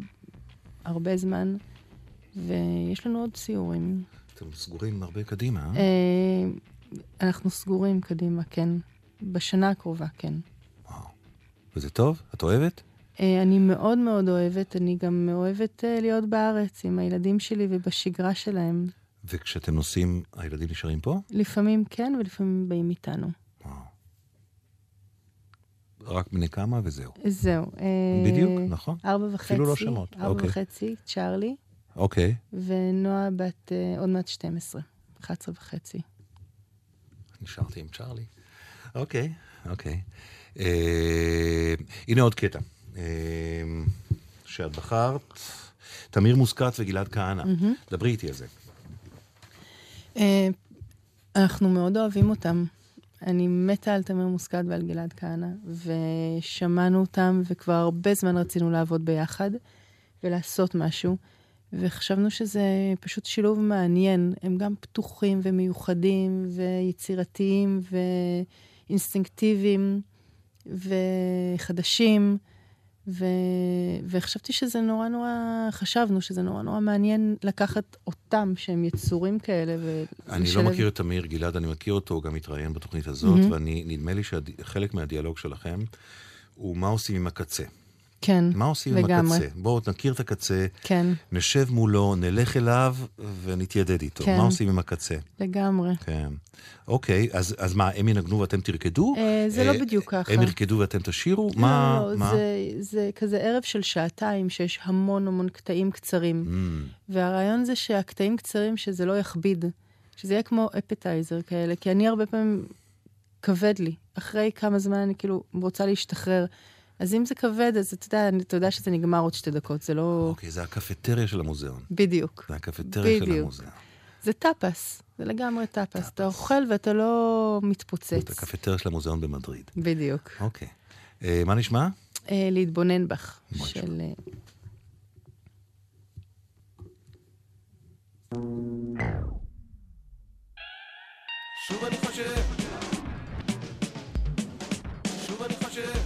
הרבה זמן, ויש לנו עוד סיורים. אתם סגורים הרבה קדימה, אה? אה, אנחנו סגורים קדימה, כן. בשנה הקרובה, כן. וואו. וזה טוב? את אוהבת? אה, אני מאוד מאוד אוהבת, אני גם אוהבת אה, להיות בארץ עם הילדים שלי ובשגרה שלהם. וכשאתם נוסעים, הילדים נשארים פה? לפעמים כן ולפעמים באים איתנו. רק בני כמה וזהו. זהו. אה, בדיוק, נכון. ארבע וחצי. אפילו לא שמות, ארבע אוקיי. וחצי, צ'ארלי, אוקיי. ונועה בת אה, עוד מעט 12, 11 וחצי. נשארתי עם צ'ארלי. אוקיי, אוקיי. אה, הנה עוד קטע. אה, שאת בחרת, תמיר מוסקת וגלעד כהנא. דברי איתי על זה. אה, אנחנו מאוד אוהבים אותם. אני מתה על תמיר מוסקת ועל גלעד כהנא, ושמענו אותם, וכבר הרבה זמן רצינו לעבוד ביחד ולעשות משהו, וחשבנו שזה פשוט שילוב מעניין. הם גם פתוחים ומיוחדים ויצירתיים ואינסטינקטיביים וחדשים. ו... וחשבתי שזה נורא נורא, חשבנו שזה נורא נורא מעניין לקחת אותם, שהם יצורים כאלה, אני לא מכיר את תמיר גלעד, אני מכיר אותו, הוא גם התראיין בתוכנית הזאת, ואני, נדמה לי שחלק מהדיאלוג שלכם הוא מה עושים עם הקצה. כן, מה עושים לגמרי. עם הקצה? בואו נכיר את הקצה, כן, נשב מולו, נלך אליו ונתיידד איתו. כן. מה עושים עם הקצה? לגמרי. כן. אוקיי, אז, אז מה, הם ינגנו ואתם תרקדו? אה, זה אה, לא בדיוק ככה. הם ירקדו ואתם תשאירו? מה? לא, לא, מה? זה, זה כזה ערב של שעתיים שיש המון המון קטעים קצרים. Mm, והרעיון זה שהקטעים קצרים, שזה לא יכביד. שזה יהיה כמו אפטייזר כאלה, כי אני הרבה פעמים כבד לי. אחרי כמה זמן אני כאילו רוצה להשתחרר. אז אם זה כבד, אז אתה יודע, אתה יודע שזה נגמר עוד שתי דקות, זה לא... אוקיי, זה הקפטריה של המוזיאון. בדיוק. זה הקפטריה של בדיוק. המוזיאון. זה טאפס, זה לגמרי טאפס. אתה אוכל ואתה לא זה מתפוצץ. הקפטריה של המוזיאון במדריד. בדיוק. אוקיי. אה, מה נשמע? אה, להתבונן בך. של... אה, שוב אני חושב, שוב אני חושב,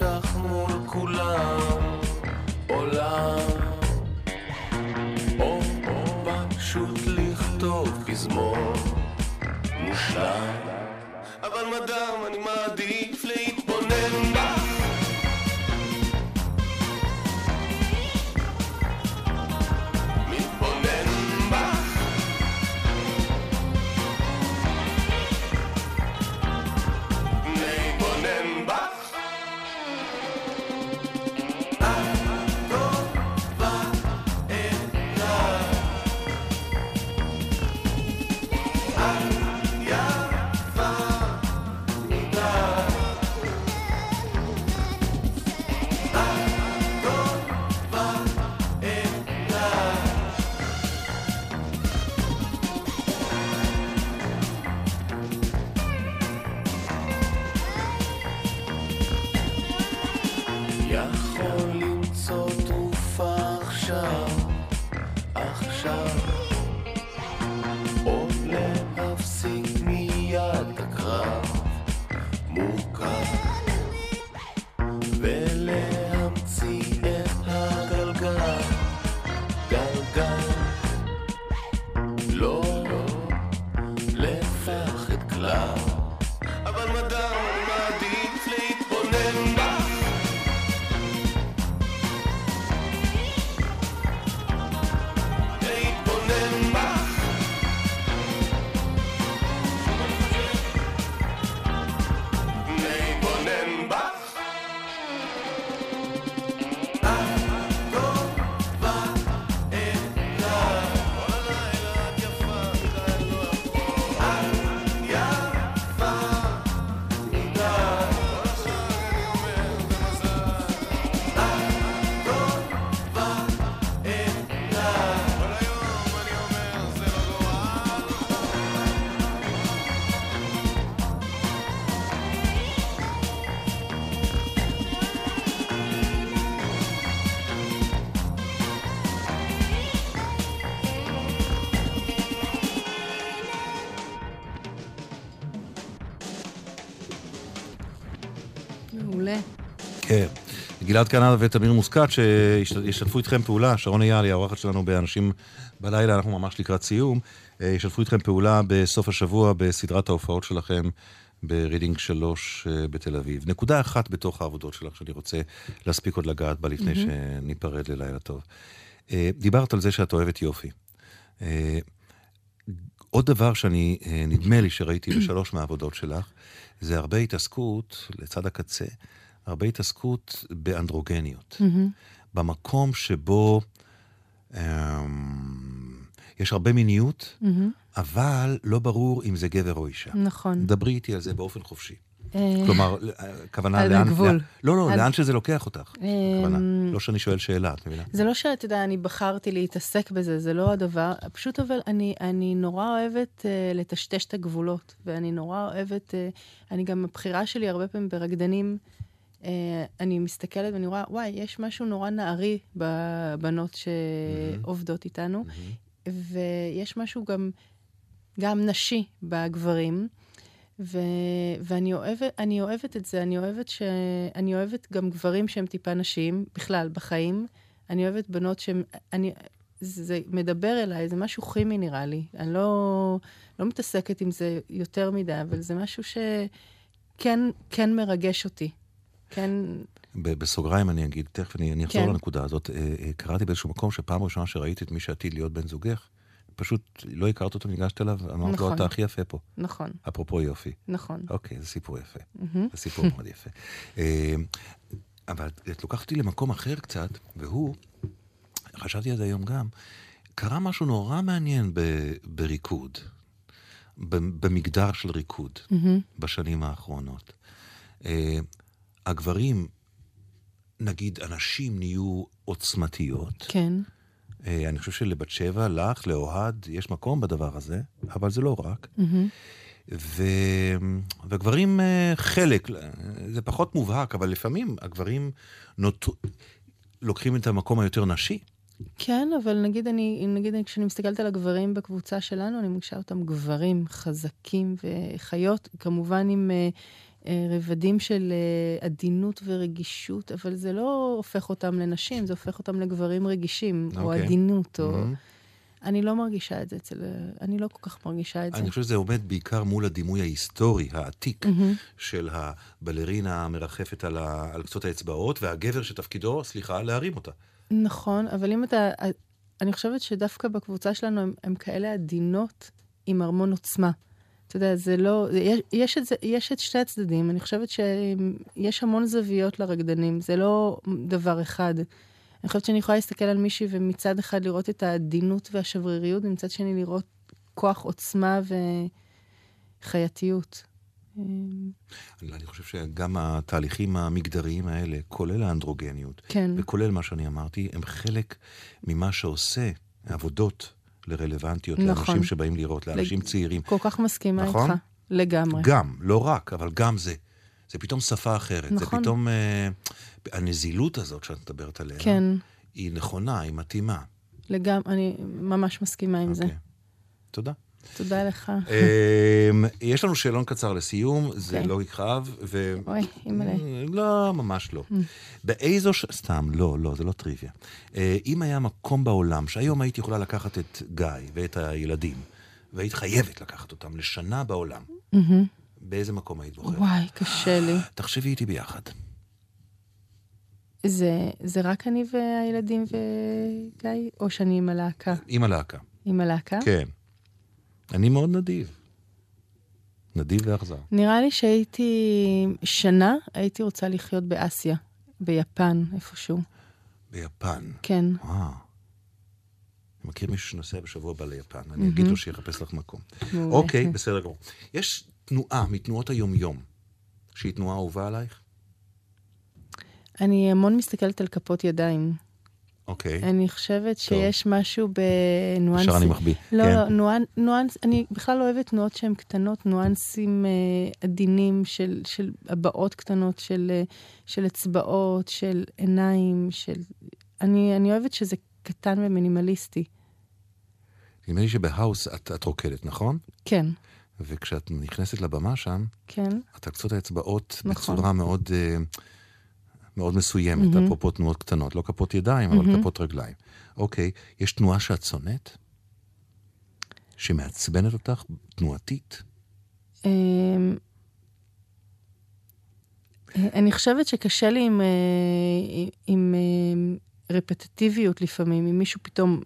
כך מול כולם, עולם. או פשוט לכתוב פזמון מושלם. אבל מדם אני מעדיף גלעד כנען ותמיר מוסקת שישתפו איתכם פעולה, שרון אייל היא האורחת שלנו באנשים בלילה, אנחנו ממש לקראת סיום, אה, ישתפו איתכם פעולה בסוף השבוע בסדרת ההופעות שלכם ברידינג 3 אה, בתל אביב. נקודה אחת בתוך העבודות שלך שאני רוצה להספיק עוד לגעת בה לפני שניפרד ללילה טוב. אה, דיברת על זה שאת אוהבת יופי. עוד דבר שאני, נדמה לי שראיתי בשלוש מהעבודות שלך, זה הרבה התעסקות, לצד הקצה, הרבה התעסקות באנדרוגניות. במקום שבו אמ, יש הרבה מיניות, אבל לא ברור אם זה גבר או אישה. נכון. דברי איתי על זה באופן חופשי. אה, כלומר, הכוונה על לאן... הגבול. לאן- לא, לא, על- לאן שזה לוקח אותך. הכוונה. אמ, לא שאני שואל שאלה, את מבינה? זה לא שאתה יודע, אני בחרתי להתעסק בזה, זה לא הדבר. פשוט אבל אני, נורא אוהבת לטשטש את הגבולות, ואני נורא אוהבת, אני גם, הבחירה שלי הרבה פעמים ברקדנים, uh, אני מסתכלת ואני רואה, וואי, יש משהו נורא נערי בבנות שעובדות איתנו, ויש משהו גם, גם נשי בגברים. ו- ואני אוהבת, אני אוהבת את זה, אני אוהבת, ש... אני אוהבת גם גברים שהם טיפה נשיים, בכלל, בחיים. אני אוהבת בנות שהם... אני... זה מדבר אליי, זה משהו כימי נראה לי. אני לא, לא מתעסקת עם זה יותר מדי, אבל זה משהו שכן כן מרגש אותי. כן, בסוגריים אני אגיד, תכף אני, אני אחזור כן. לנקודה הזאת. אה, אה, קראתי באיזשהו מקום שפעם ראשונה שראיתי את מי שעתיד להיות בן זוגך, פשוט לא הכרת אותו, ניגשת אליו, אמרת לו, נכון. אתה הכי יפה פה. נכון, אפרופו יופי. נכון. אוקיי, זה סיפור יפה. זה סיפור מאוד יפה. אה, אבל את לוקחת למקום אחר קצת, והוא, חשבתי על זה היום גם, קרה משהו נורא מעניין ב- בריקוד, במגדר של ריקוד, בשנים האחרונות. אה, הגברים, נגיד, הנשים נהיו עוצמתיות. כן, אה, אני חושב שלבת שבע, לך, לאוהד, יש מקום בדבר הזה, אבל זה לא רק. ו... והגברים אה, חלק, זה פחות מובהק, אבל לפעמים הגברים נוט... לוקחים את המקום היותר נשי. כן, אבל נגיד אני, נגיד אני- כשאני מסתכלת על הגברים בקבוצה שלנו, אני מרגישה אותם גברים חזקים וחיות, כמובן עם אה, אה, רבדים של אה, עדינות ורגישות, אבל זה לא הופך אותם לנשים, זה הופך אותם לגברים רגישים, או אוקיי. עדינות, או... Mhm. אני לא מרגישה את זה אצל... אני לא כל כך מרגישה את זה. אני חושב שזה עומד בעיקר מול הדימוי ההיסטורי, העתיק, של הבלרינה המרחפת על, ה... על קצות האצבעות, והגבר שתפקידו, סליחה, להרים אותה. נכון, אבל אם אתה... אני חושבת שדווקא בקבוצה שלנו הם, הם כאלה עדינות עם המון עוצמה. אתה יודע, זה לא... יש, יש, את זה, יש את שתי הצדדים. אני חושבת שיש המון זוויות לרקדנים, זה לא דבר אחד. אני חושבת שאני יכולה להסתכל על מישהי ומצד אחד לראות את העדינות והשבריריות, ומצד שני לראות כוח, עוצמה וחייתיות. אני, אני חושב שגם התהליכים המגדריים האלה, כולל האנדרוגניות, כן. וכולל מה שאני אמרתי, הם חלק ממה שעושה עבודות לרלוונטיות נכון. לאנשים שבאים לראות, לאנשים לג- צעירים. כל כך מסכימה נכון? איתך. לגמרי. גם, לא רק, אבל גם זה. זה פתאום שפה אחרת. נכון. זה פתאום... אה, הנזילות הזאת שאת מדברת עליה, כן, היא נכונה, היא מתאימה. לגמרי, אני ממש מסכימה עם זה. אוקיי. תודה. תודה לך. אמ, יש לנו שאלון קצר לסיום, זה אוקיי. לא יכאב, ו... אוי, אימא'לה. לא, ממש לא. באיזו ש... סתם, לא, לא, זה לא טריוויה. אה, אם היה מקום בעולם שהיום היית יכולה לקחת את גיא ואת הילדים, והיית חייבת לקחת אותם לשנה בעולם, באיזה מקום היית בוחרת? וואי, קשה לי. תחשבי איתי ביחד. זה, זה רק אני והילדים וגיא, או שאני עם הלהקה? עם הלהקה. עם הלהקה? כן. אני מאוד נדיב. נדיב ואכזר. נראה לי שהייתי שנה, הייתי רוצה לחיות באסיה, ביפן, איפשהו. ביפן. כן. וואו. אני מכיר מישהו שנוסע בשבוע הבא ליפן, אני אגיד לו שיחפש לך מקום. אוקיי, בסדר גמור. יש תנועה מתנועות היומיום, שהיא תנועה אהובה עלייך? אני המון מסתכלת על כפות ידיים. אוקיי. אני חושבת שיש משהו בניואנסים. ישר אני מחביא. לא, כן. לא, נואנ, נואנס, אני בכלל לא אוהבת תנועות שהן קטנות, ניואנסים אה, עדינים של, של הבעות קטנות, של, אה, של אצבעות, של עיניים, של... אני, אני אוהבת שזה קטן ומינימליסטי. נדמה לי שבהאוס את, את רוקדת, נכון? כן, וכשאת נכנסת לבמה שם, כן, את על קצות האצבעות נכון. בצורה מאוד, אה, מאוד מסוימת, מהמם. אפרופו תנועות קטנות, לא כפות ידיים, אבל מהמם. כפות רגליים. אוקיי, יש תנועה שאת שונאת? שמעצבנת אותך תנועתית? אמ, אני חושבת שקשה לי עם, אה, עם אה, רפטטיביות לפעמים, אם מישהו פתאום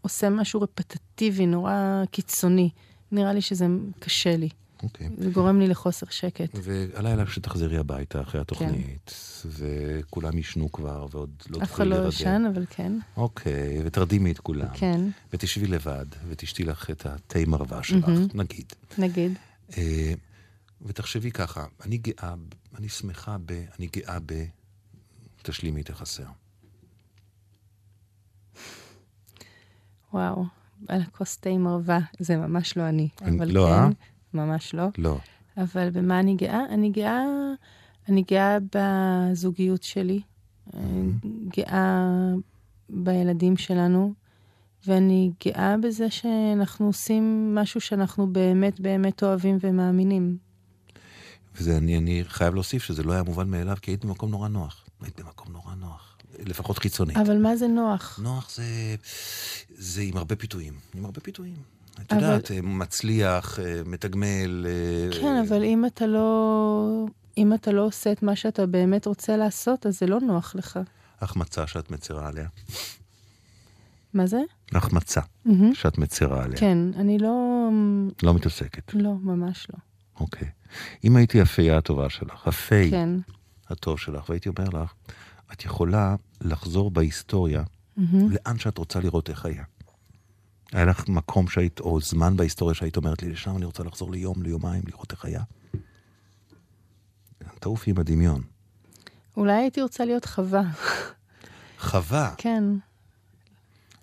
עושה משהו רפטטיבי, נורא קיצוני. נראה לי שזה קשה לי, אוקיי. זה גורם לי לחוסר שקט. והלילה כשתחזרי הביתה אחרי התוכנית, וכולם ישנו כבר, ועוד לא כן. אף אחד תוכלי לא. ישן, אבל כן, אוקיי, ותרדימי את כולם. כן, ותשבי לבד, ותשתי לך את התה מרווה שלך, מהמם. נגיד. נגיד. אה, ותחשבי ככה, אני גאה, אני שמחה ב... אני גאה ב... תשלימי את החסר. וואו, על הכוס תה מרווה, זה ממש לא אני. אני- אבל לא, כן, אה? ממש לא. לא. אבל במה אני גאה? אני גאה, אני גאה בזוגיות שלי, גאה בילדים שלנו, ואני גאה בזה שאנחנו עושים משהו שאנחנו באמת באמת אוהבים ומאמינים. וזה, אני, אני חייב להוסיף שזה לא היה מובן מאליו, כי היית במקום נורא נוח. היית במקום נורא נוח. לפחות חיצונית. אבל מה זה נוח? נוח זה, זה עם הרבה פיתויים. עם הרבה פיתויים. את אבל- יודעת, אה, מצליח, אה, מתגמל. אה, כן, אבל אם אתה לא... אם אתה לא עושה את מה שאתה באמת רוצה לעשות, אז זה לא נוח לך. החמצה שאת מצרה עליה. מה זה? החמצה מהמם. שאת מצרה עליה. כן, אני לא... לא מתעסקת. לא, ממש לא. אוקיי. אם הייתי הפייה הטובה שלך, הפיי כן. הטוב שלך, והייתי אומר לך, את יכולה לחזור בהיסטוריה מהמם. לאן שאת רוצה לראות איך היה. היה לך מקום שהיית, או זמן בהיסטוריה שהיית אומרת לי, לשם אני רוצה לחזור ליום, ליומיים, לראות איך היה. תעופי עם הדמיון. אולי הייתי רוצה להיות חווה. חווה, כן,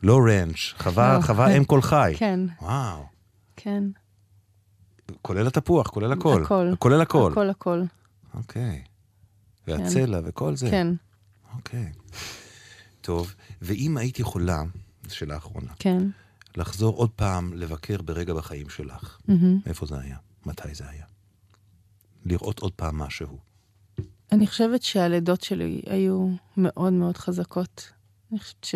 לא רנץ', חווה, לא. חווה אם כל חי. כן, וואו. כן. כולל התפוח, כולל הכל. הכל. כולל הכל. הכל, הכל. אוקיי. והצלע וכל זה. כן, אוקיי. טוב, ואם היית יכולה, זו שאלה אחרונה, כן. לחזור עוד פעם לבקר ברגע בחיים שלך, מהמם. איפה זה היה? מתי זה היה? לראות עוד פעם משהו. אני חושבת שהלידות שלי היו מאוד מאוד חזקות. אני חושבת ש...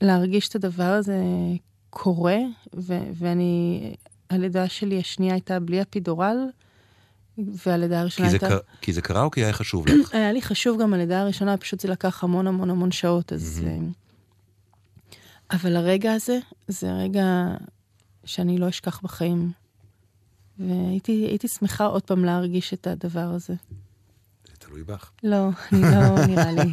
להרגיש את הדבר הזה קורה, ו- ואני... הלידה שלי השנייה הייתה בלי אפידורל, והלידה הראשונה כי הייתה... קר... כי זה קרה או כי היה חשוב לך? היה לי חשוב גם הלידה הראשונה, פשוט זה לקח המון המון המון שעות, אז... אה, אבל הרגע הזה, זה רגע שאני לא אשכח בחיים. והייתי הייתי שמחה עוד פעם להרגיש את הדבר הזה. זה תלוי בך. לא, אני לא נראה לי.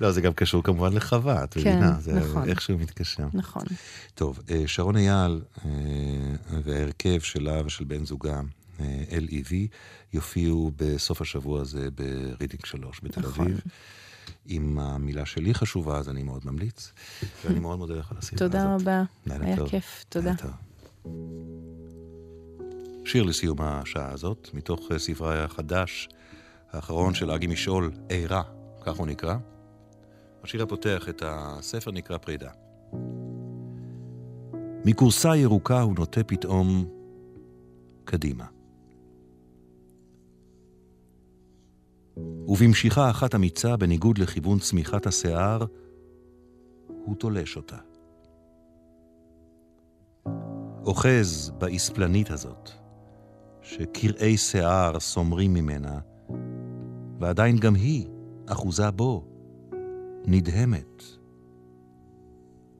לא, זה גם קשור כמובן לחווה, את כן, מבינה? זה נכון. איכשהו מתקשר. נכון. טוב, אה, שרון אייל אה, וההרכב שלה ושל בן זוגה, אה, LEV, יופיעו בסוף השבוע הזה ברידינג 3 בתל נכון. אם המילה שלי חשובה, אז אני מאוד ממליץ. ואני מאוד מודה לך על השיחה הזאת. תודה רבה. היה טוב. כיף, תודה. טוב. שיר לסיום השעה הזאת, מתוך אה, ספרי החדש, האחרון של אגי משעול, עירה, כך הוא נקרא. השיר הפותח את הספר נקרא פרידה. מכורסה ירוקה הוא נוטה פתאום קדימה. ובמשיכה אחת אמיצה, בניגוד לכיוון צמיחת השיער, הוא תולש אותה. אוחז באספלנית הזאת, שקרעי שיער סומרים ממנה, ועדיין גם היא אחוזה בו, נדהמת,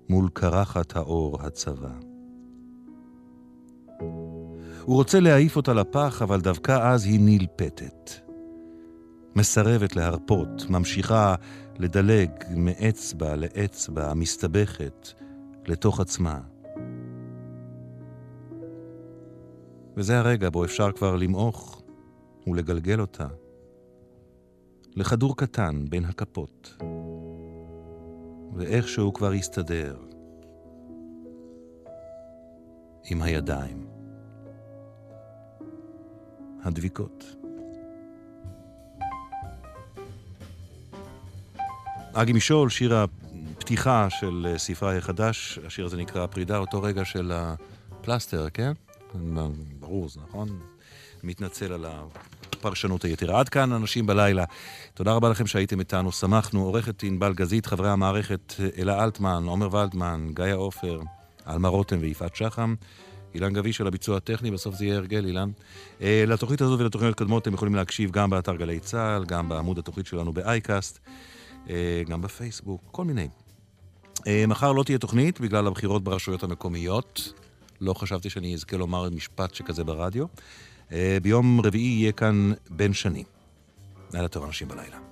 מול קרחת האור הצבא. הוא רוצה להעיף אותה לפח, אבל דווקא אז היא נלפתת. מסרבת להרפות, ממשיכה לדלג מאצבע לאצבע, מסתבכת, לתוך עצמה. וזה הרגע בו אפשר כבר למעוך ולגלגל אותה לכדור קטן בין הכפות, ואיכשהו כבר יסתדר עם הידיים הדביקות. אגי משול, שיר הפתיחה של אה, ספרי החדש, השיר הזה נקרא פרידה, אותו רגע של הפלסטר, כן? ברור, זה נכון? מתנצל על הפרשנות היתרה. עד כאן, אנשים בלילה. תודה רבה לכם שהייתם איתנו, שמחנו. עורכת ענבל גזית, חברי המערכת אלה אלטמן, עומר ולדמן, גיא עופר, עלמה רותם ויפעת שחם. אילן גביש על הביצוע הטכני, בסוף זה יהיה הרגל, אילן. אה, לתוכנית הזו ולתוכניות קודמות אתם יכולים להקשיב גם באתר גלי צה"ל, גם בעמוד התוכנית שלנו באייקאסט, אה, גם בפייסבוק, כל מיני. אה, מחר לא תהיה תוכנית בגלל הבחירות ברשויות המקומיות. לא חשבתי שאני אזכה לומר משפט שכזה ברדיו. אה, ביום רביעי יהיה כאן בן שני. לילה טוב, אנשים בלילה.